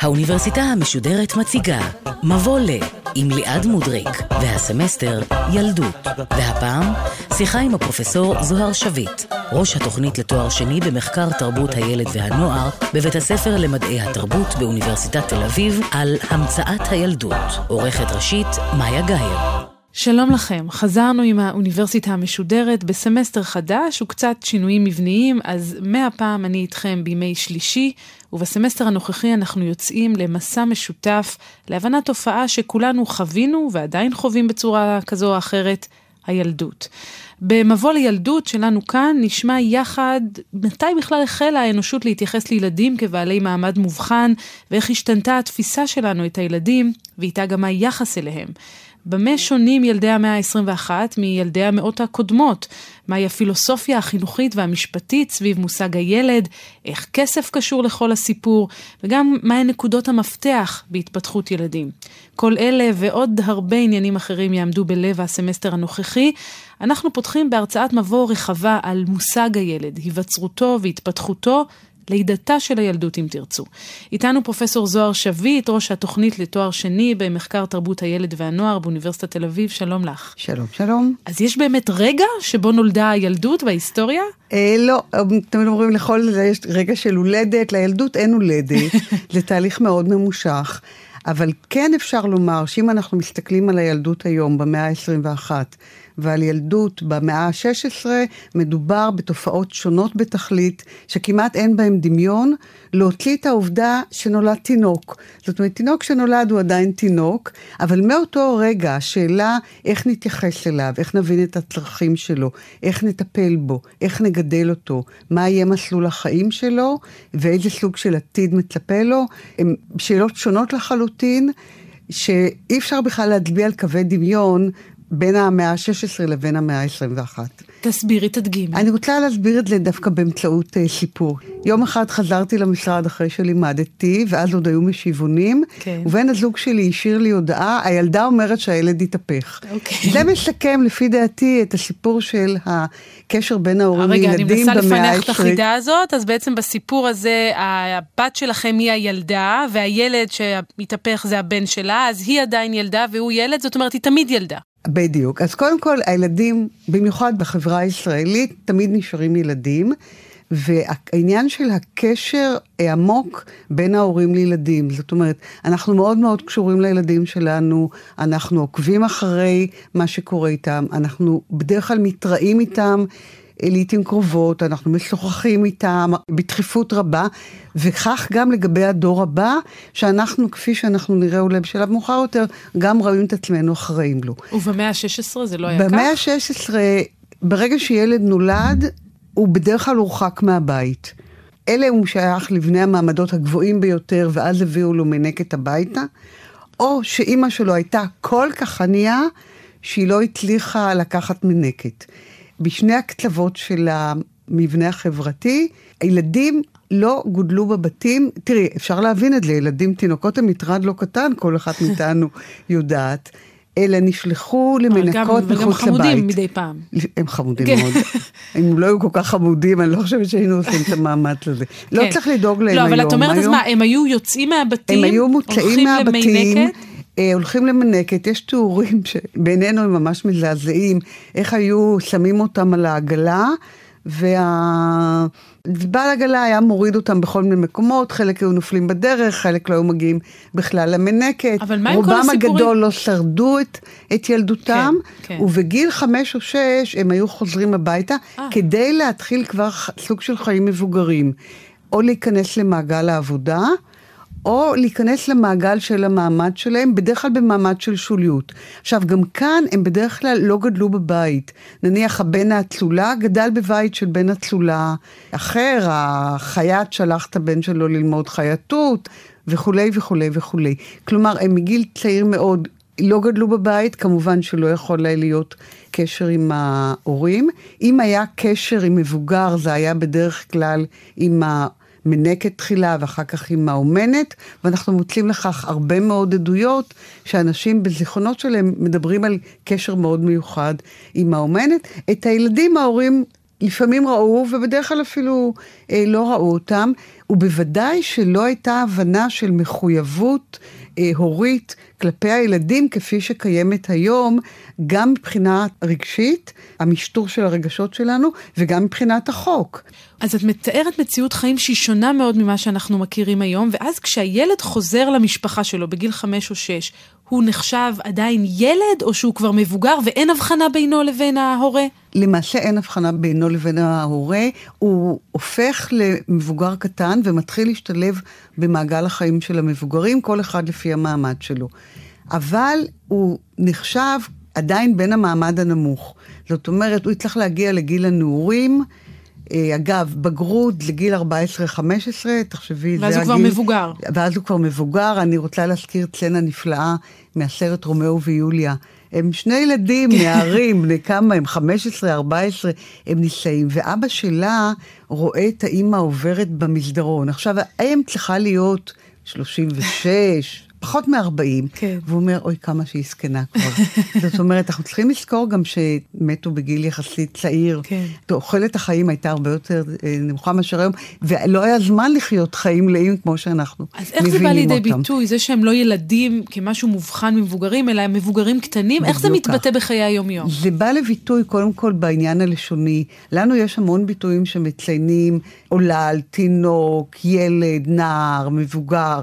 האוניברסיטה המשודרת מציגה מבוא ל עם ליעד מודריק והסמסטר ילדות. והפעם שיחה עם הפרופסור זוהר שביט ראש התוכנית לתואר שני במחקר תרבות הילד והנוער בבית הספר למדעי התרבות באוניברסיטת תל אביב על המצאת הילדות. עורכת ראשית מאיה גאייר שלום לכם, חזרנו עם האוניברסיטה המשודרת בסמסטר חדש וקצת שינויים מבניים, אז מהפעם אני איתכם בימי שלישי, ובסמסטר הנוכחי אנחנו יוצאים למסע משותף להבנת תופעה שכולנו חווינו ועדיין חווים בצורה כזו או אחרת, הילדות. במבוא לילדות שלנו כאן נשמע יחד מתי בכלל החלה האנושות להתייחס לילדים כבעלי מעמד מובחן ואיך השתנתה התפיסה שלנו את הילדים ואיתה גם היחס אליהם. במה שונים ילדי המאה ה-21 מילדי המאות הקודמות? מהי הפילוסופיה החינוכית והמשפטית סביב מושג הילד? איך כסף קשור לכל הסיפור? וגם מהן נקודות המפתח בהתפתחות ילדים? כל אלה ועוד הרבה עניינים אחרים יעמדו בלב הסמסטר הנוכחי. אנחנו פותחים בהרצאת מבוא רחבה על מושג הילד, היווצרותו והתפתחותו לידתה של הילדות אם תרצו. איתנו פרופסור זוהר שביט, ראש התוכנית לתואר שני במחקר תרבות הילד והנוער באוניברסיטת תל אביב, שלום לך. שלום, שלום. אז יש באמת רגע שבו נולדה הילדות בהיסטוריה? אה, לא, תמיד אומרים לכל יש רגע של הולדת, לילדות אין הולדת, זה תהליך מאוד ממושך. אבל כן אפשר לומר שאם אנחנו מסתכלים על הילדות היום, במאה ה-21, ועל ילדות במאה ה-16, מדובר בתופעות שונות בתכלית, שכמעט אין בהן דמיון, להוציא את העובדה שנולד תינוק. זאת אומרת, תינוק שנולד הוא עדיין תינוק, אבל מאותו רגע השאלה איך נתייחס אליו, איך נבין את הצרכים שלו, איך נטפל בו, איך נגדל אותו, מה יהיה מסלול החיים שלו, ואיזה סוג של עתיד מצפה לו, הן שאלות שונות לחלוטין. שאי אפשר בכלל להצביע על קווי דמיון בין המאה ה-16 לבין המאה ה-21. תסבירי, תדגימי. אני רוצה להסביר את זה דווקא באמצעות uh, סיפור. יום אחד חזרתי למשרד אחרי שלימדתי, ואז עוד היו משיבונים, כן. ובן הזוג שלי השאיר לי הודעה, הילדה אומרת שהילד יתהפך. אוקיי. זה מסכם, לפי דעתי, את הסיפור של הקשר בין ההורים לילדים במאה ה-20. רגע, אני מנסה לפענח את החידה הזאת, אז בעצם בסיפור הזה, הבת שלכם היא הילדה, והילד שמתהפך זה הבן שלה, אז היא עדיין ילדה והוא ילד, זאת אומרת, היא תמיד ילדה. בדיוק. אז קודם כל, הילדים, במיוחד בחברה הישראלית, תמיד נשארים ילדים. והעניין של הקשר עמוק בין ההורים לילדים, זאת אומרת, אנחנו מאוד מאוד קשורים לילדים שלנו, אנחנו עוקבים אחרי מה שקורה איתם, אנחנו בדרך כלל מתראים איתם. לעיתים קרובות, אנחנו משוחחים איתם בדחיפות רבה, וכך גם לגבי הדור הבא, שאנחנו, כפי שאנחנו נראה אולי בשלב מאוחר יותר, גם רואים את עצמנו אחראים לו. ובמאה ה-16 זה לא היה כך? במאה ה-16, ברגע שילד נולד, הוא בדרך כלל הורחק מהבית. אלא הוא שייך לבני המעמדות הגבוהים ביותר, ואז הביאו לו מנקת הביתה, או שאימא שלו הייתה כל כך ענייה, שהיא לא הצליחה לקחת מנקת. בשני הקצוות של המבנה החברתי, הילדים לא גודלו בבתים, תראי, אפשר להבין את זה, ילדים, תינוקות הם מטרד לא קטן, כל אחת מאיתנו יודעת. אלא נשלחו למנקות מחוץ לבית. וגם חמודים מדי פעם. הם חמודים כן. מאוד. אם לא היו כל כך חמודים, אני לא חושבת שהיינו עושים את המאמץ הזה. לא כן. צריך לדאוג להם היום. לא, אבל את אומרת, אז מה, הם היו יוצאים מהבתים? הם היו מוצאים מהבתים. אה, הולכים למנקת, יש תיאורים שבינינו הם ממש מזעזעים, איך היו שמים אותם על העגלה, וה... בעל עגלה היה מוריד אותם בכל מיני מקומות, חלק היו נופלים בדרך, חלק לא היו מגיעים בכלל למנקת. אבל מה עם כל הסיפורים? רובם הגדול לא שרדו את, את ילדותם, כן, כן. ובגיל חמש או שש הם היו חוזרים הביתה, 아. אה. כדי להתחיל כבר סוג של חיים מבוגרים. או להיכנס למעגל העבודה, או להיכנס למעגל של המעמד שלהם, בדרך כלל במעמד של שוליות. עכשיו, גם כאן הם בדרך כלל לא גדלו בבית. נניח הבן האצולה גדל בבית של בן אצולה אחר, החייט שלח את הבן שלו ללמוד חייטות, וכולי וכולי וכולי. כלומר, הם מגיל צעיר מאוד לא גדלו בבית, כמובן שלא יכול היה להיות קשר עם ההורים. אם היה קשר עם מבוגר, זה היה בדרך כלל עם ה... מנקת תחילה ואחר כך עם האומנת, ואנחנו מוצאים לכך הרבה מאוד עדויות שאנשים בזיכרונות שלהם מדברים על קשר מאוד מיוחד עם האומנת. את הילדים ההורים לפעמים ראו, ובדרך כלל אפילו אה, לא ראו אותם, ובוודאי שלא הייתה הבנה של מחויבות הורית כלפי הילדים כפי שקיימת היום, גם מבחינה רגשית, המשטור של הרגשות שלנו, וגם מבחינת החוק. אז את מתארת מציאות חיים שהיא שונה מאוד ממה שאנחנו מכירים היום, ואז כשהילד חוזר למשפחה שלו בגיל חמש או שש, הוא נחשב עדיין ילד, או שהוא כבר מבוגר ואין הבחנה בינו לבין ההורה? למעשה אין הבחנה בינו לבין ההורה, הוא הופך למבוגר קטן ומתחיל להשתלב במעגל החיים של המבוגרים, כל אחד לפי המעמד שלו. אבל הוא נחשב עדיין בין המעמד הנמוך. זאת אומרת, הוא יצטרך להגיע לגיל הנעורים. אה, אגב, בגרות לגיל 14-15, תחשבי, זה הגיל... ואז הוא כבר מבוגר. ואז הוא כבר מבוגר. אני רוצה להזכיר סצנה נפלאה מהסרט רומאו ויוליה. הם שני ילדים, נערים, בני כמה הם? 15, 14, הם נישאים, ואבא שלה רואה את האימא עוברת במסדרון. עכשיו, האם צריכה להיות 36, פחות מ-40, כן. והוא אומר, אוי, כמה שהיא זקנה כבר. זאת אומרת, אנחנו צריכים לזכור גם שמתו בגיל יחסית צעיר. כן. תוחלת החיים הייתה הרבה יותר אה, נמוכה מאשר היום, ולא היה זמן לחיות חיים מלאים כמו שאנחנו מבינים אותם. אז איך זה בא לידי אותם. ביטוי, זה שהם לא ילדים כמשהו מובחן ממבוגרים, אלא הם מבוגרים קטנים? איך זה מתבטא כך. בחיי היום-יום? זה בא לביטוי קודם כל בעניין הלשוני. לנו יש המון ביטויים שמציינים עולל, תינוק, ילד, נער, מבוגר.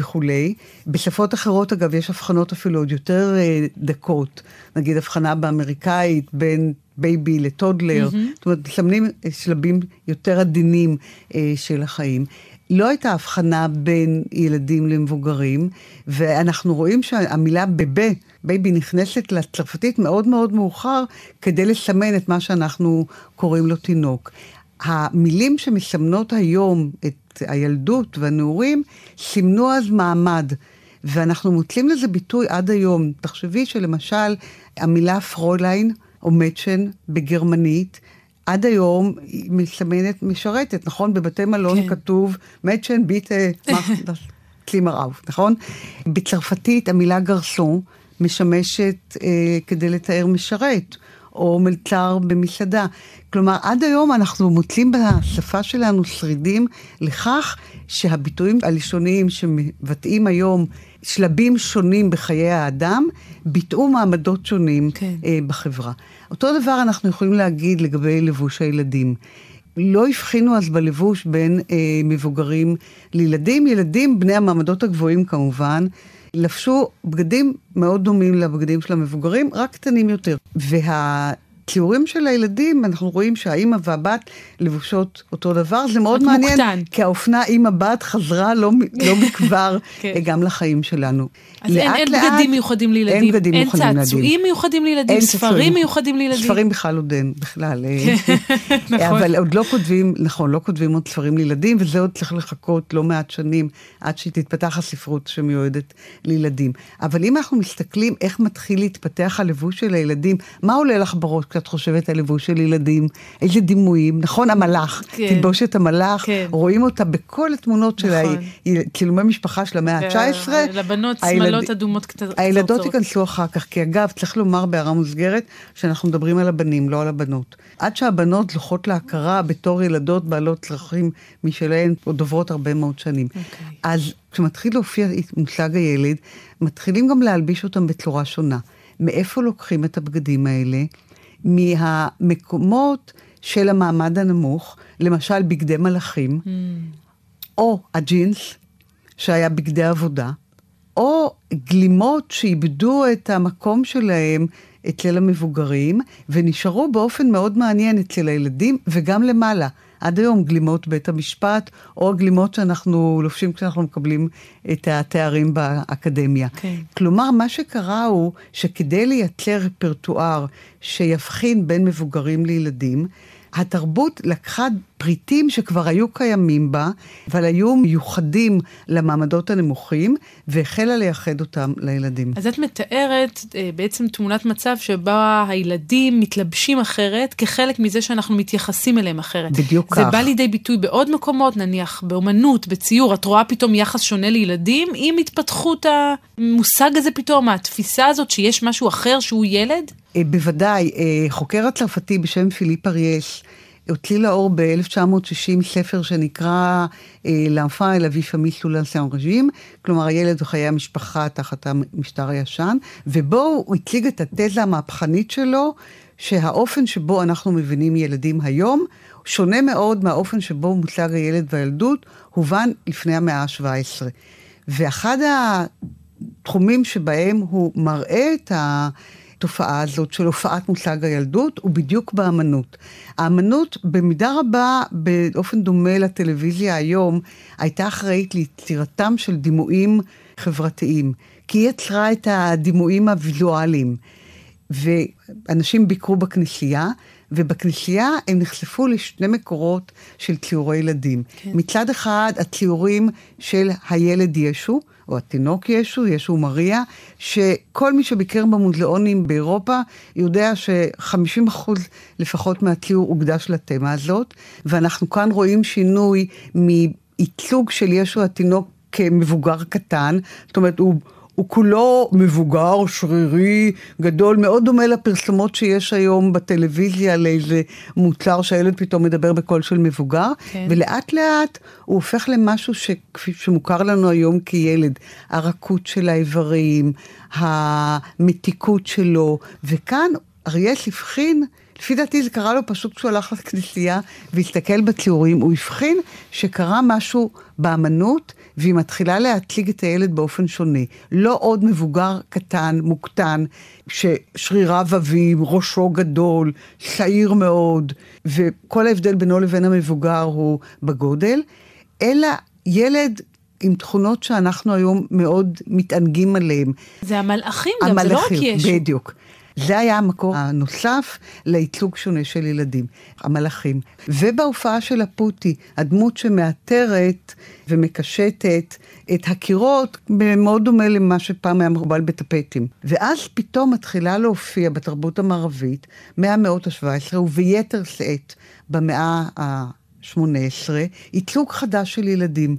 וכולי. בשפות אחרות, אגב, יש הבחנות אפילו עוד יותר אה, דקות. נגיד הבחנה באמריקאית בין baby ל toddler. Mm-hmm. זאת אומרת, מסמנים אה, שלבים יותר עדינים אה, של החיים. לא הייתה הבחנה בין ילדים למבוגרים, ואנחנו רואים שהמילה bébé, baby נכנסת לצרפתית מאוד מאוד מאוחר, כדי לסמן את מה שאנחנו קוראים לו תינוק. המילים שמסמנות היום את הילדות והנעורים, סימנו אז מעמד. ואנחנו מוצאים לזה ביטוי עד היום. תחשבי שלמשל, המילה Fräulein או Mädchen בגרמנית, עד היום היא מסמנת משרתת, נכון? בבתי מלון כן. כתוב Mädchen bitte Zimmer auf, נכון? בצרפתית המילה garçon משמשת אה, כדי לתאר משרת. או מלצר במסעדה. כלומר, עד היום אנחנו מוצאים בשפה שלנו שרידים לכך שהביטויים הלשוניים שמבטאים היום שלבים שונים בחיי האדם, ביטאו מעמדות שונים כן. אה, בחברה. אותו דבר אנחנו יכולים להגיד לגבי לבוש הילדים. לא הבחינו אז בלבוש בין אה, מבוגרים לילדים. ילדים, בני המעמדות הגבוהים כמובן, לבשו בגדים מאוד דומים לבגדים של המבוגרים, רק קטנים יותר. וה... ציורים של הילדים, אנחנו רואים שהאימא והבת לבושות אותו דבר, זה מאוד מעניין, מוקטן. כי האופנה אימא-בת חזרה לא, לא מכבר כן. גם לחיים שלנו. אז לאט, אין, אין לאט, בגדים מיוחדים לילדים, אין בגדים מיוחדים לילדים. אין צעצועים מיוחדים לילדים, אין ספרים מיוחדים לילדים. ספרים בכלל עוד אין, בכלל. אה. נכון. אבל עוד לא כותבים, נכון, לא כותבים עוד ספרים לילדים, וזה עוד צריך לחכות לא מעט שנים עד שתתפתח הספרות שמיועדת לילדים. אבל אם אנחנו מסתכלים איך מתחיל להתפתח הלבוש של הילדים, מה עולה לך בראש? כשאת חושבת על לבוש של ילדים, איזה דימויים, נכון, המלאך, כן. תלבושת המלאך, כן. רואים אותה בכל התמונות של נכון. צילומי משפחה של המאה ה-19. לבנות שמלות אדומות קצרות. הילדות ייכנסו אחר כך, כי אגב, צריך לומר בהערה מוסגרת, שאנחנו מדברים על הבנים, לא על הבנות. עד שהבנות זוכות להכרה בתור ילדות בעלות צרכים משלהן, או דוברות הרבה מאוד שנים. Okay. אוקיי. אז כשמתחיל להופיע מושג הילד, מתחילים גם להלביש אותם בצורה שונה. מאיפה לוקחים את הבגדים האלה? מהמקומות של המעמד הנמוך, למשל בגדי מלאכים, mm. או הג'ינס, שהיה בגדי עבודה, או גלימות שאיבדו את המקום שלהם אצל המבוגרים, ונשארו באופן מאוד מעניין אצל הילדים וגם למעלה. עד היום גלימות בית המשפט, או הגלימות שאנחנו לובשים כשאנחנו מקבלים את התארים באקדמיה. Okay. כן. כלומר, מה שקרה הוא שכדי לייצר רפרטואר שיבחין בין מבוגרים לילדים. התרבות לקחה פריטים שכבר היו קיימים בה, אבל היו מיוחדים למעמדות הנמוכים, והחלה לייחד אותם לילדים. אז את מתארת אה, בעצם תמונת מצב שבה הילדים מתלבשים אחרת, כחלק מזה שאנחנו מתייחסים אליהם אחרת. בדיוק זה כך. זה בא לידי ביטוי בעוד מקומות, נניח באומנות, בציור, את רואה פתאום יחס שונה לילדים עם התפתחות המושג הזה פתאום, התפיסה הזאת שיש משהו אחר שהוא ילד? אה, בוודאי, אה, חוקר הצרפתי בשם פיליפ אריאש, הוציא לאור ב-1960 ספר שנקרא לאנפן אל אבי פמי סולנסן רג'ים, כלומר הילד וחיי המשפחה תחת המשטר הישן, ובו הוא הציג את התזה המהפכנית שלו, שהאופן שבו אנחנו מבינים ילדים היום, שונה מאוד מהאופן שבו מוצג הילד והילדות, הובן לפני המאה ה-17. ואחד התחומים שבהם הוא מראה את ה... התופעה הזאת של הופעת מושג הילדות הוא בדיוק באמנות. האמנות במידה רבה, באופן דומה לטלוויזיה היום, הייתה אחראית ליצירתם של דימויים חברתיים, כי היא יצרה את הדימויים הוויזואליים. ואנשים ביקרו בכנסייה, ובכנסייה הם נחשפו לשני מקורות של ציורי ילדים. כן. מצד אחד, הציורים של הילד ישו, או התינוק ישו, ישו ומריה, שכל מי שביקר במוזיאונים באירופה יודע ש-50% לפחות מהציור הוקדש לתמה הזאת, ואנחנו כאן רואים שינוי מייצוג של ישו התינוק כמבוגר קטן, זאת אומרת, הוא... הוא כולו מבוגר, שרירי, גדול, מאוד דומה לפרסומות שיש היום בטלוויזיה לאיזה מוצר שהילד פתאום מדבר בקול של מבוגר, כן. ולאט לאט הוא הופך למשהו שכפי שמוכר לנו היום כילד, הרכות של האיברים, המתיקות שלו, וכאן אריאס הבחין לפי דעתי זה קרה לו פשוט כשהוא הלך לכנסייה והסתכל בציורים, הוא הבחין שקרה משהו באמנות, והיא מתחילה להציג את הילד באופן שונה. לא עוד מבוגר קטן, מוקטן, ששריריו עבים, ראשו גדול, שעיר מאוד, וכל ההבדל בינו לבין המבוגר הוא בגודל, אלא ילד עם תכונות שאנחנו היום מאוד מתענגים עליהם. זה המלאכים גם, המלאכים, זה לא רק ישו. בדיוק. זה היה המקור הנוסף לייצוג שונה של ילדים, המלאכים. ובהופעה של הפוטי, הדמות שמאתרת ומקשטת את הקירות, מאוד דומה למה שפעם היה מקובל בטפטים. ואז פתאום מתחילה להופיע בתרבות המערבית, מהמאות ה-17 וביתר שאת במאה ה-18, ייצוג חדש של ילדים.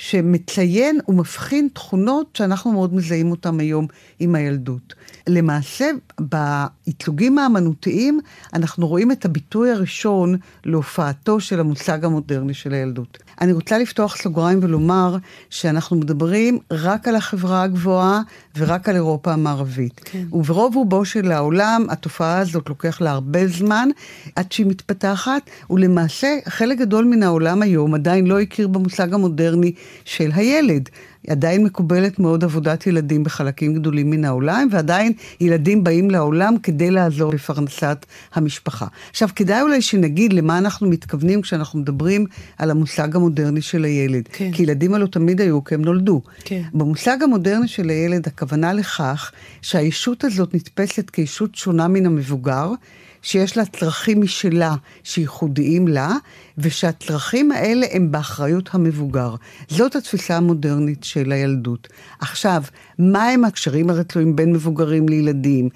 שמציין ומבחין תכונות שאנחנו מאוד מזהים אותן היום עם הילדות. למעשה, בייצוגים האמנותיים, אנחנו רואים את הביטוי הראשון להופעתו של המושג המודרני של הילדות. אני רוצה לפתוח סוגריים ולומר שאנחנו מדברים רק על החברה הגבוהה ורק על אירופה המערבית. כן. וברוב רובו של העולם, התופעה הזאת לוקח לה הרבה זמן עד שהיא מתפתחת, ולמעשה חלק גדול מן העולם היום עדיין לא הכיר במושג המודרני של הילד. עדיין מקובלת מאוד עבודת ילדים בחלקים גדולים מן העולם, ועדיין ילדים באים לעולם כדי לעזור בפרנסת המשפחה. עכשיו, כדאי אולי שנגיד למה אנחנו מתכוונים כשאנחנו מדברים על המושג המודרני של הילד. כן. כי ילדים הלוא תמיד היו כי הם נולדו. כן. במושג המודרני של הילד, הכוונה לכך שהישות הזאת נתפסת כישות שונה מן המבוגר, שיש לה צרכים משלה שייחודיים לה, ושהצרכים האלה הם באחריות המבוגר. זאת התפיסה המודרנית של הילדות. עכשיו, מה הם הקשרים הרצויים בין מבוגרים לילדים?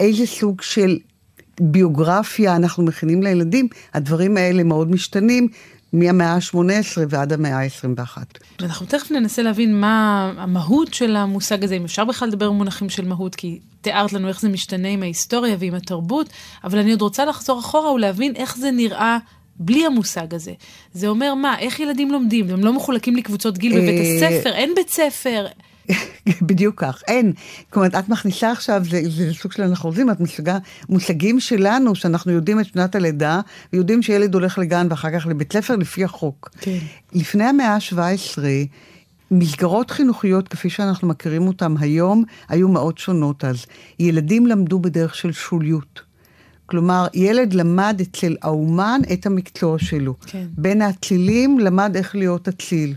איזה סוג של ביוגרפיה אנחנו מכינים לילדים? הדברים האלה מאוד משתנים. מהמאה ה-18 ועד המאה ה-21. אנחנו תכף ננסה להבין מה המהות של המושג הזה, אם אפשר בכלל לדבר במונחים של מהות, כי תיארת לנו איך זה משתנה עם ההיסטוריה ועם התרבות, אבל אני עוד רוצה לחזור אחורה ולהבין איך זה נראה בלי המושג הזה. זה אומר מה, איך ילדים לומדים? הם לא מחולקים לקבוצות גיל בבית אה, הספר, אין בית ספר. בדיוק כך, אין. אומרת, את מכניסה עכשיו, זה, זה סוג של אנחנו רוצים, את מושגה מושגים שלנו, שאנחנו יודעים את שנת הלידה, ויודעים שילד הולך לגן ואחר כך לבית ספר לפי החוק. כן. לפני המאה ה-17, מסגרות חינוכיות, כפי שאנחנו מכירים אותן היום, היו מאוד שונות אז. ילדים למדו בדרך של שוליות. כלומר, ילד למד אצל האומן את המקצוע שלו. כן. בין האצילים למד איך להיות אציל.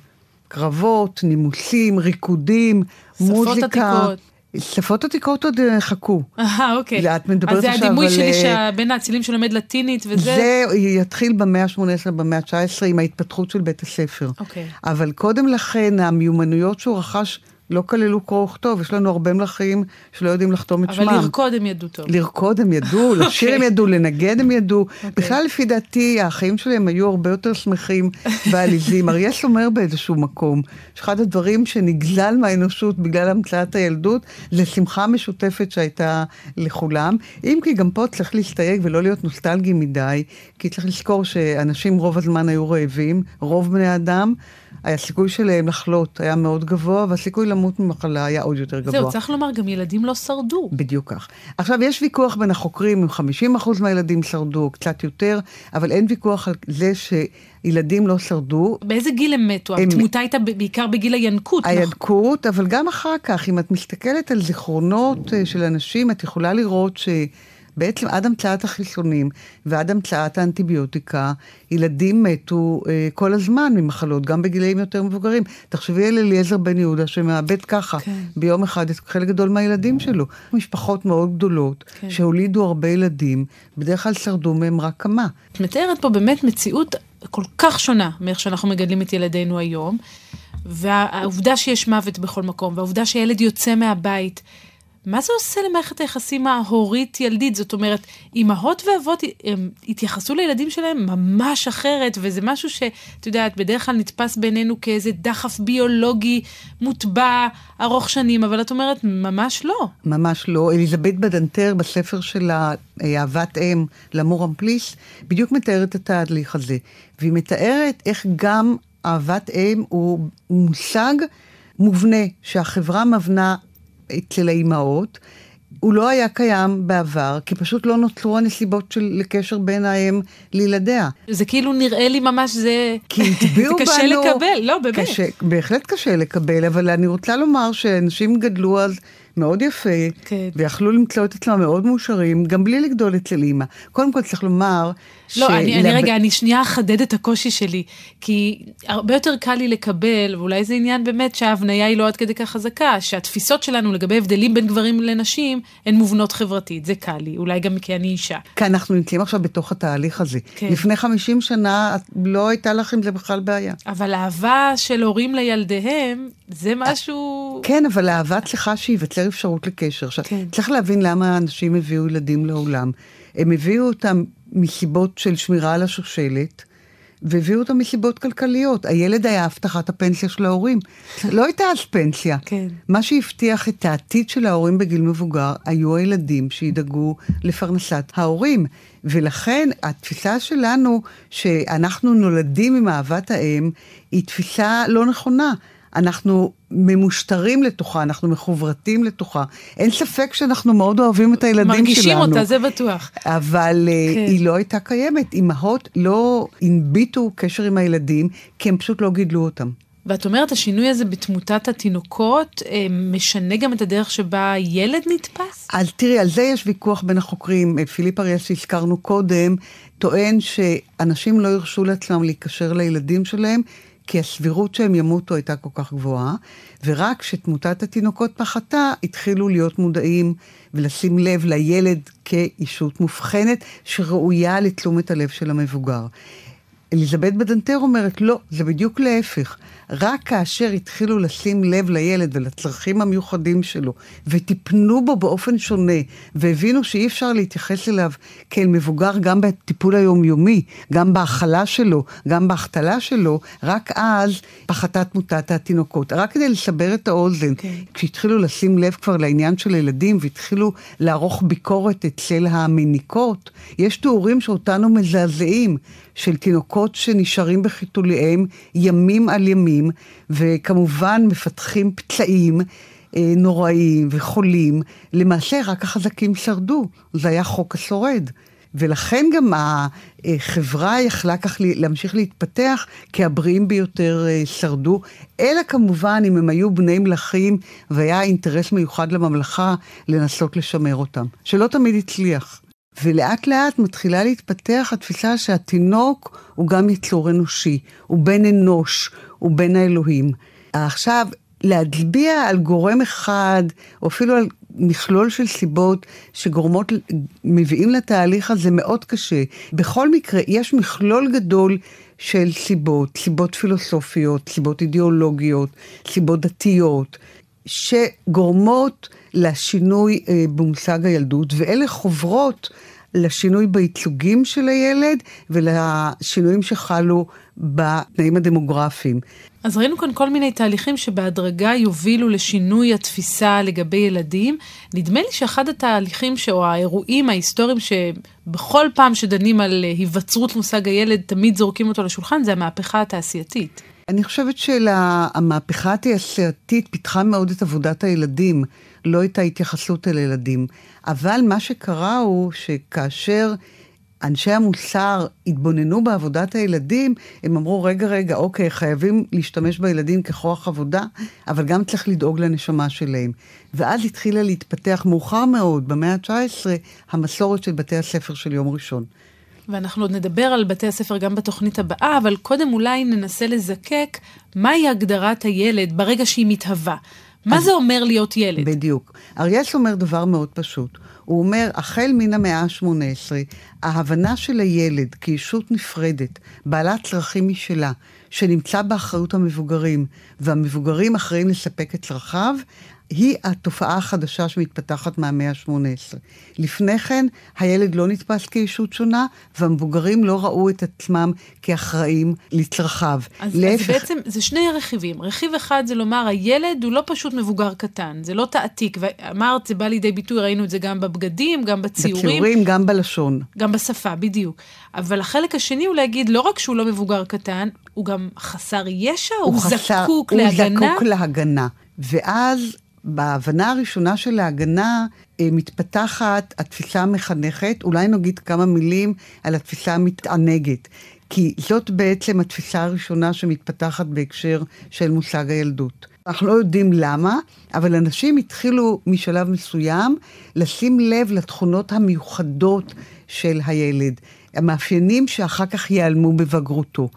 קרבות, נימוסים, ריקודים, מוזיקה. שפות עתיקות. שפות עתיקות עוד אה, חכו. אה, אוקיי. את מדברת אז זה עכשיו הדימוי על, שלי אה, שבין האצילים שלומד לטינית וזה... זה יתחיל במאה ה-18, במאה ה-19, עם ההתפתחות של בית הספר. אוקיי. אבל קודם לכן, המיומנויות שהוא רכש לא כללו קרוא וכתוב. יש לנו הרבה מלכים שלא יודעים לחתום את שמם. אבל לרקוד הם ידעו טוב. לרקוד הם ידעו, לשיר הם ידעו, לנגד הם ידעו. בכלל, לפי דעתי, החיים שלהם היו הרבה יותר שמחים ועליזים. אריה שומר באיזשהו מקום, שאחד הדברים שנגזל מהאנושות בגלל המצאת הילדות, זה שמחה משותפת שהייתה לכולם. אם כי גם פה צריך להסתייג ולא להיות נוסטלגי מדי, כי צריך לזכור שאנשים רוב הזמן היו רעבים, רוב בני אדם. הסיכוי שלהם לחלות היה מאוד גבוה, והסיכוי למות ממחלה היה עוד יותר גבוה. זהו, צריך לומר, גם ילדים לא שרדו. בדיוק כך. עכשיו, יש ויכוח בין החוקרים, אם 50% מהילדים שרדו, קצת יותר, אבל אין ויכוח על זה שילדים לא שרדו. באיזה גיל הם מתו? הם- התמותה הייתה בעיקר בגיל הינקות, נכון? הינקות, אבל גם אחר כך, אם את מסתכלת על זיכרונות אה, של אנשים, את יכולה לראות שבעצם עד המצאת החיסונים ועד המצאת האנטיביוטיקה, ילדים מתו אה, כל הזמן ממחלות, גם בגילאים יותר מבוגרים. תחשבי על אליעזר בן יהודה שמאבד ככה כן. ביום אחד את חלק גדול מהילדים שלו. משפחות מאוד גדולות, כן. שהולידו הרבה ילדים, בדרך כלל שרדו מהם רק כמה. את מתארת פה באמת מציאות כל כך שונה מאיך שאנחנו מגדלים את ילדינו היום, והעובדה שיש מוות בכל מקום, והעובדה שילד יוצא מהבית, מה זה עושה למערכת היחסים ההורית-ילדית? זאת אומרת, אימהות ואבות הם התייחסו לילדים שלהם ממש אחרת, וזה משהו שאת יודעת, בדרך כלל נתפס בעינינו כאיזה דחף ביולוגי מוטבע, ארוך שנים, אבל את אומרת, ממש לא. ממש לא. אליזבת בדנטר בספר אה, אהבת אם, למור אמפליס, בדיוק מתארת את התהליך הזה. והיא מתארת איך גם אהבת אם הוא מושג מובנה שהחברה מבנה אצל האימהות. הוא לא היה קיים בעבר, כי פשוט לא נוצרו הנסיבות של לקשר בין האם לילדיה. זה כאילו נראה לי ממש זה... כי זה בנו... קשה לקבל, לא, באמת. קשה, בהחלט קשה לקבל, אבל אני רוצה לומר שאנשים גדלו אז מאוד יפה, כן. ויכלו למצוא את עצמם מאוד מאושרים, גם בלי לגדול אצל אימא. קודם כל צריך לומר... לא, אני, אני שלב- רגע, אני שנייה אחדד את הקושי שלי, כי הרבה יותר קל לי לקבל, ואולי זה עניין באמת שההבניה היא לא עד כדי כך חזקה, שהתפיסות שלנו לגבי הבדלים בין גברים לנשים הן מובנות חברתית, זה קל לי, אולי גם כי אני אישה. כי אנחנו נמצאים עכשיו בתוך התהליך הזה. כן. לפני 50 שנה לא הייתה לך עם זה בכלל בעיה. אבל אהבה של הורים לילדיהם, זה משהו... כן, אבל אהבה צריכה שייווצר אפשרות לקשר. עכשיו, כן. צריך להבין למה אנשים הביאו ילדים לעולם. הם הביאו אותם מסיבות של שמירה על השושלת, והביאו אותם מסיבות כלכליות. הילד היה הבטחת הפנסיה של ההורים. לא הייתה אז פנסיה. כן. מה שהבטיח את העתיד של ההורים בגיל מבוגר, היו הילדים שידאגו לפרנסת ההורים. ולכן התפיסה שלנו, שאנחנו נולדים עם אהבת האם, היא תפיסה לא נכונה. אנחנו ממושטרים לתוכה, אנחנו מחוברתים לתוכה. אין ספק שאנחנו מאוד אוהבים את הילדים מרגישים שלנו. אותה, זה בטוח. אבל כן. כן. היא לא הייתה קיימת. אימהות לא הנביטו קשר עם הילדים, כי הם פשוט לא גידלו אותם. ואת אומרת, השינוי הזה בתמותת התינוקות אה, משנה גם את הדרך שבה ילד נתפס? אז תראי, על זה יש ויכוח בין החוקרים. פיליפ אריאל שהזכרנו קודם, טוען שאנשים לא הרשו לעצמם להיקשר לילדים שלהם, כי הסבירות שהם ימותו הייתה כל כך גבוהה, ורק כשתמותת התינוקות פחתה, התחילו להיות מודעים ולשים לב לילד כאישות מובחנת, שראויה לתשומת הלב של המבוגר. אליזבת בדנטר אומרת, לא, זה בדיוק להפך. רק כאשר התחילו לשים לב לילד ולצרכים המיוחדים שלו, וטיפנו בו באופן שונה, והבינו שאי אפשר להתייחס אליו כאל מבוגר גם בטיפול היומיומי, גם בהאכלה שלו, גם בהחתלה שלו, רק אז פחתה תמותת התינוקות. רק כדי לסבר את האוזן, כן. כשהתחילו לשים לב כבר לעניין של ילדים והתחילו לערוך ביקורת אצל המניקות, יש תיאורים שאותנו מזעזעים של תינוקות שנשארים בחיתוליהם ימים על ימים, וכמובן מפתחים פצעים. אה, נוראיים וחולים, למעשה רק החזקים שרדו, זה היה חוק השורד. ולכן גם החברה יכלה כך להמשיך להתפתח, כי הבריאים ביותר אה, שרדו, אלא כמובן אם הם היו בני מלכים והיה אינטרס מיוחד לממלכה לנסות לשמר אותם, שלא תמיד הצליח. ולאט לאט מתחילה להתפתח התפיסה שהתינוק הוא גם יצור אנושי, הוא בן אנוש, הוא בן האלוהים. עכשיו, להצביע על גורם אחד, או אפילו על מכלול של סיבות שגורמות, מביאים לתהליך הזה מאוד קשה. בכל מקרה, יש מכלול גדול של סיבות, סיבות פילוסופיות, סיבות אידיאולוגיות, סיבות דתיות, שגורמות לשינוי אה, במושג הילדות, ואלה חוברות לשינוי בייצוגים של הילד ולשינויים שחלו בתנאים הדמוגרפיים. אז ראינו כאן כל מיני תהליכים שבהדרגה יובילו לשינוי התפיסה לגבי ילדים. נדמה לי שאחד התהליכים, או האירועים ההיסטוריים שבכל פעם שדנים על היווצרות מושג הילד, תמיד זורקים אותו לשולחן, זה המהפכה התעשייתית. אני חושבת שהמהפכה התעשייתית פיתחה מאוד את עבודת הילדים, לא את ההתייחסות אל ילדים. אבל מה שקרה הוא שכאשר אנשי המוסר התבוננו בעבודת הילדים, הם אמרו, רגע, רגע, אוקיי, חייבים להשתמש בילדים ככוח עבודה, אבל גם צריך לדאוג לנשמה שלהם. ואז התחילה להתפתח מאוחר מאוד, במאה ה-19, המסורת של בתי הספר של יום ראשון. ואנחנו עוד נדבר על בתי הספר גם בתוכנית הבאה, אבל קודם אולי ננסה לזקק מהי הגדרת הילד ברגע שהיא מתהווה. מה זה אומר להיות ילד? בדיוק. אריאס אומר דבר מאוד פשוט. הוא אומר, החל מן המאה ה-18, ההבנה של הילד כישות נפרדת, בעלת צרכים משלה, שנמצא באחריות המבוגרים, והמבוגרים אחראים לספק את צרכיו, היא התופעה החדשה שמתפתחת מהמאה ה-18. לפני כן, הילד לא נתפס כישות שונה, והמבוגרים לא ראו את עצמם כאחראים לצרכיו. אז, להפך... אז בעצם זה שני רכיבים. רכיב אחד זה לומר, הילד הוא לא פשוט מבוגר קטן, זה לא תעתיק. ואמרת, זה בא לידי ביטוי, ראינו את זה גם בבגדים, גם בציורים. בציורים, גם בלשון. גם בשפה, בדיוק. אבל החלק השני הוא להגיד, לא רק שהוא לא מבוגר קטן, הוא גם חסר ישע, הוא, הוא חסר, זקוק הוא להגנה. הוא זקוק להגנה. ואז בהבנה הראשונה של ההגנה אה, מתפתחת התפיסה המחנכת, אולי נגיד כמה מילים על התפיסה המתענגת. כי זאת בעצם התפיסה הראשונה שמתפתחת בהקשר של מושג הילדות. אנחנו לא יודעים למה, אבל אנשים התחילו משלב מסוים לשים לב לתכונות המיוחדות של הילד, המאפיינים שאחר כך ייעלמו בבגרותו.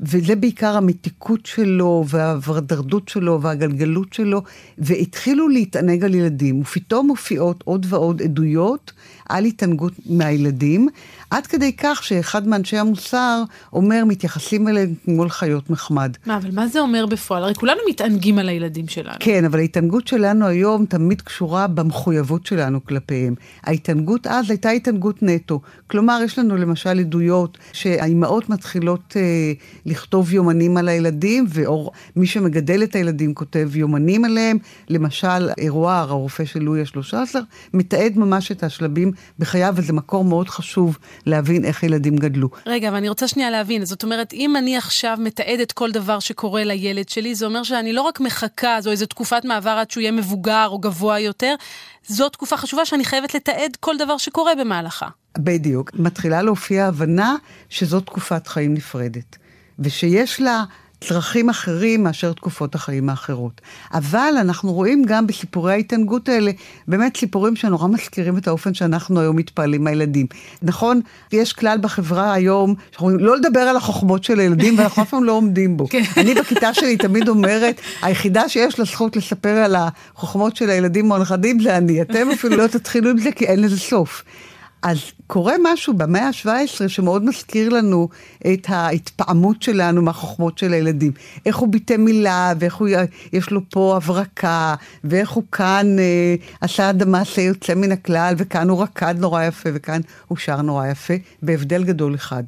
וזה בעיקר המתיקות שלו, והוורדרדות שלו, והגלגלות שלו, והתחילו להתענג על ילדים, ופתאום מופיעות עוד ועוד עדויות על התענגות מהילדים, עד כדי כך שאחד מאנשי המוסר אומר, מתייחסים אליהם כמו לחיות מחמד. מה, אבל מה זה אומר בפועל? הרי כולנו מתענגים על הילדים שלנו. כן, אבל ההתענגות שלנו היום תמיד קשורה במחויבות שלנו כלפיהם. ההתענגות אז הייתה התענגות נטו. כלומר, יש לנו למשל עדויות שהאימהות מתחילות אה, לכתוב יומנים על הילדים, ומי שמגדל את הילדים כותב יומנים עליהם. למשל, אירואר, הרופא של לואי ה-13, מתעד ממש את השלבים בחייו, וזה מקור מאוד חשוב להבין איך ילדים גדלו. רגע, אבל אני רוצה שנייה להבין. זאת אומרת, אם אני עכשיו מתעדת כל דבר שקורה לילד שלי, זה אומר שאני לא רק מחכה, זו איזו תקופת מעבר עד שהוא יהיה מבוגר או גבוה יותר, זו תקופה חשובה שאני חייבת לתעד כל דבר שקורה במהלכה. בדיוק. מתחילה להופיע הבנה שזו תקופת חיים נפרדת, ושיש לה צרכים אחרים מאשר תקופות החיים האחרות. אבל אנחנו רואים גם בסיפורי ההתענגות האלה, באמת סיפורים שנורא מזכירים את האופן שאנחנו היום מתפעלים מהילדים. נכון, יש כלל בחברה היום, שאנחנו אומרים, לא לדבר על החוכמות של הילדים, ואנחנו אף פעם לא עומדים בו. כן. אני בכיתה שלי תמיד אומרת, היחידה שיש לה זכות לספר על החוכמות של הילדים או הנכדים זה אני. אתם אפילו לא תתחילו עם זה כי אין לזה סוף. אז קורה משהו במאה ה-17 שמאוד מזכיר לנו את ההתפעמות שלנו מהחוכמות של הילדים. איך הוא ביטא מילה, ואיך הוא, יש לו פה הברקה, ואיך הוא כאן אה, עשה מעשה יוצא מן הכלל, וכאן הוא רקד נורא יפה, וכאן הוא שר נורא יפה, בהבדל גדול אחד.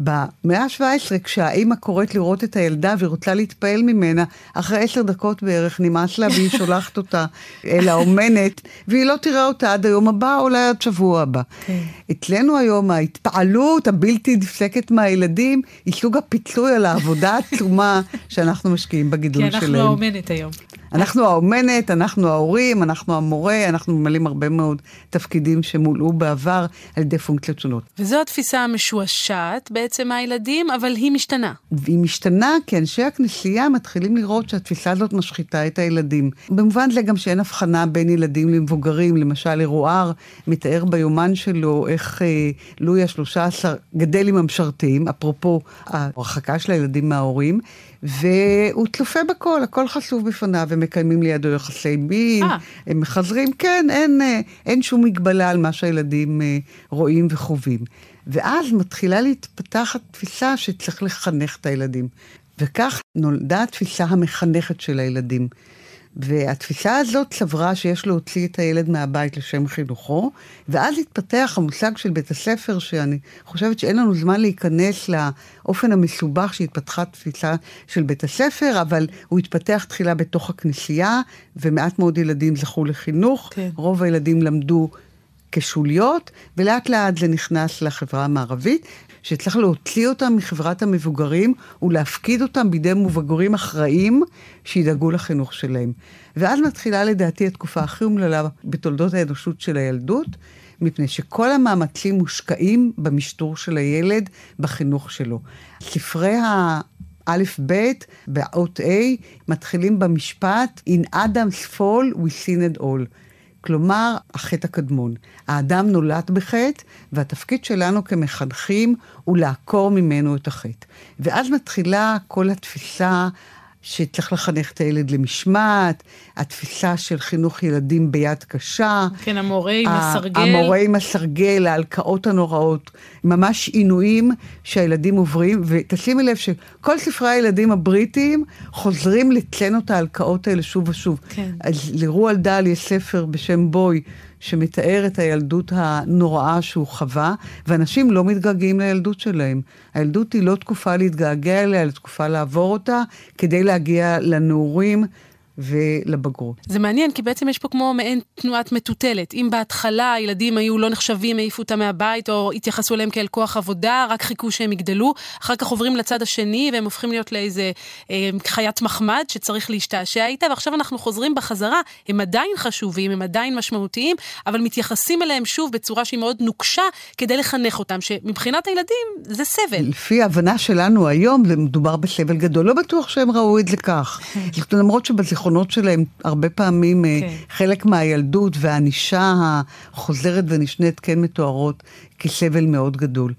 במאה ה-17, כשהאימא קוראת לראות את הילדה והיא רוצה להתפעל ממנה, אחרי עשר דקות בערך נמאס לה והיא שולחת אותה אל האומנת, והיא לא תראה אותה עד היום הבא, אולי עד שבוע הבא. Okay. כן. אצלנו היום ההתפעלות הבלתי נפסקת מהילדים, היא סוג הפיצוי על העבודה העצומה שאנחנו משקיעים בגידול שלהם. כי אנחנו האומנת היום. אנחנו האומנת, אנחנו ההורים, אנחנו המורה, אנחנו ממלאים הרבה מאוד תפקידים שמולאו בעבר על ידי פונקציות שונות. וזו התפיסה המשועשעת בעצם מהילדים, אבל היא משתנה. והיא משתנה כי אנשי הכנסייה מתחילים לראות שהתפיסה הזאת משחיתה את הילדים. במובן זה גם שאין הבחנה בין ילדים למבוגרים, למשל אירוער מתאר ביומן שלו איך אה, לואי ה-13 גדל עם המשרתים, אפרופו ההרחקה של הילדים מההורים. והוא צופה בכל, הכל חשוף בפניו, הם מקיימים לידו יחסי מין, אה. הם מחזרים, כן, אין, אה, אין שום מגבלה על מה שהילדים אה, רואים וחווים. ואז מתחילה להתפתח התפיסה שצריך לחנך את הילדים. וכך נולדה התפיסה המחנכת של הילדים. והתפיסה הזאת סברה שיש להוציא את הילד מהבית לשם חינוכו, ואז התפתח המושג של בית הספר, שאני חושבת שאין לנו זמן להיכנס לאופן המסובך שהתפתחה תפיסה של בית הספר, אבל הוא התפתח תחילה בתוך הכנסייה, ומעט מאוד ילדים זכו לחינוך. כן. רוב הילדים למדו כשוליות, ולאט לאט זה נכנס לחברה המערבית, שצריך להוציא אותם מחברת המבוגרים ולהפקיד אותם בידי מבוגרים אחראים שידאגו לחינוך שלהם. ואז מתחילה לדעתי התקופה הכי אומללה בתולדות האנושות של הילדות, מפני שכל המאמצים מושקעים במשטור של הילד, בחינוך שלו. ספרי ה... א' ב', באות A, מתחילים במשפט In Adam's fall we sinned all. כלומר, החטא הקדמון. האדם נולד בחטא, והתפקיד שלנו כמחנכים הוא לעקור ממנו את החטא. ואז מתחילה כל התפיסה שצריך לחנך את הילד למשמעת, התפיסה של חינוך ילדים ביד קשה. כן, המורה עם הסרגל. המורה עם הסרגל, ההלקאות הנוראות, ממש עינויים שהילדים עוברים, ותשימי לב שכל ספרי הילדים הבריטיים חוזרים לצן את ההלקאות האלה שוב ושוב. כן. אז לרועל דל יש ספר בשם בוי, שמתאר את הילדות הנוראה שהוא חווה, ואנשים לא מתגעגעים לילדות שלהם. הילדות היא לא תקופה להתגעגע אליה, אלא תקופה לעבור אותה, כדי להגיע לנעורים ולבגרות. זה מעניין, כי בעצם יש פה כמו מעין תנועת מטוטלת. אם בהתחלה הילדים היו לא נחשבים, העיפו אותם מהבית, או התייחסו אליהם כאל כוח עבודה, רק חיכו שהם יגדלו, אחר כך עוברים לצד השני, והם הופכים להיות לאיזה אה, חיית מחמד שצריך להשתעשע איתה, ועכשיו אנחנו חוזרים בחזרה, הם עדיין חשובים, הם עדיין משמעותיים, אבל מתייחסים אליהם שוב בצורה שהיא מאוד נוקשה, כדי לחנך אותם, שמבחינת הילדים זה סבל. לפי ההבנה שלנו היום, מדובר בסבל גדול. לא בטוח שהם ראו את זה כך. למרות שבזיכרונות שלהם, הרבה פעמים אה, כן. חלק מהילדות והענישה החוזרת ונשנית כן מתוארות כסבל מאוד גדול.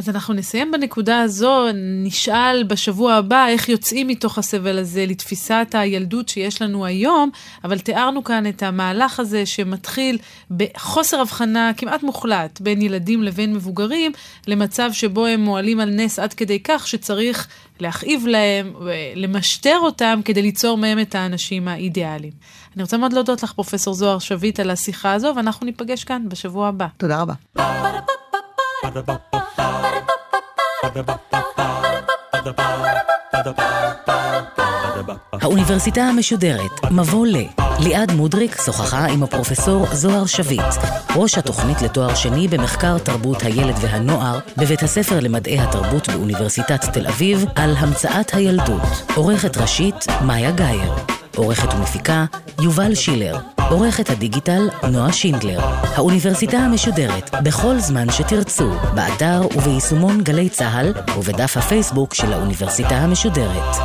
אז אנחנו נסיים בנקודה הזו, נשאל בשבוע הבא איך יוצאים מתוך הסבל הזה לתפיסת הילדות שיש לנו היום, אבל תיארנו כאן את המהלך הזה שמתחיל בחוסר הבחנה כמעט מוחלט בין ילדים לבין מבוגרים, למצב שבו הם מועלים על נס עד כדי כך שצריך להכאיב להם, למשטר אותם כדי ליצור מהם את האנשים האידיאליים. אני רוצה מאוד להודות לך, פרופסור זוהר שביט, על השיחה הזו, ואנחנו ניפגש כאן בשבוע הבא. תודה רבה. האוניברסיטה המשודרת, מבוא ל. ליעד מודריק שוחחה עם הפרופסור זוהר שביט, ראש התוכנית לתואר שני במחקר תרבות הילד והנוער בבית הספר למדעי התרבות באוניברסיטת תל אביב על המצאת הילדות. עורכת ראשית, מאיה גאייר. עורכת ומפיקה, יובל שילר. עורכת הדיגיטל, נועה שינדלר. האוניברסיטה המשודרת, בכל זמן שתרצו, באתר וביישומון גלי צה"ל ובדף הפייסבוק של האוניברסיטה המשודרת.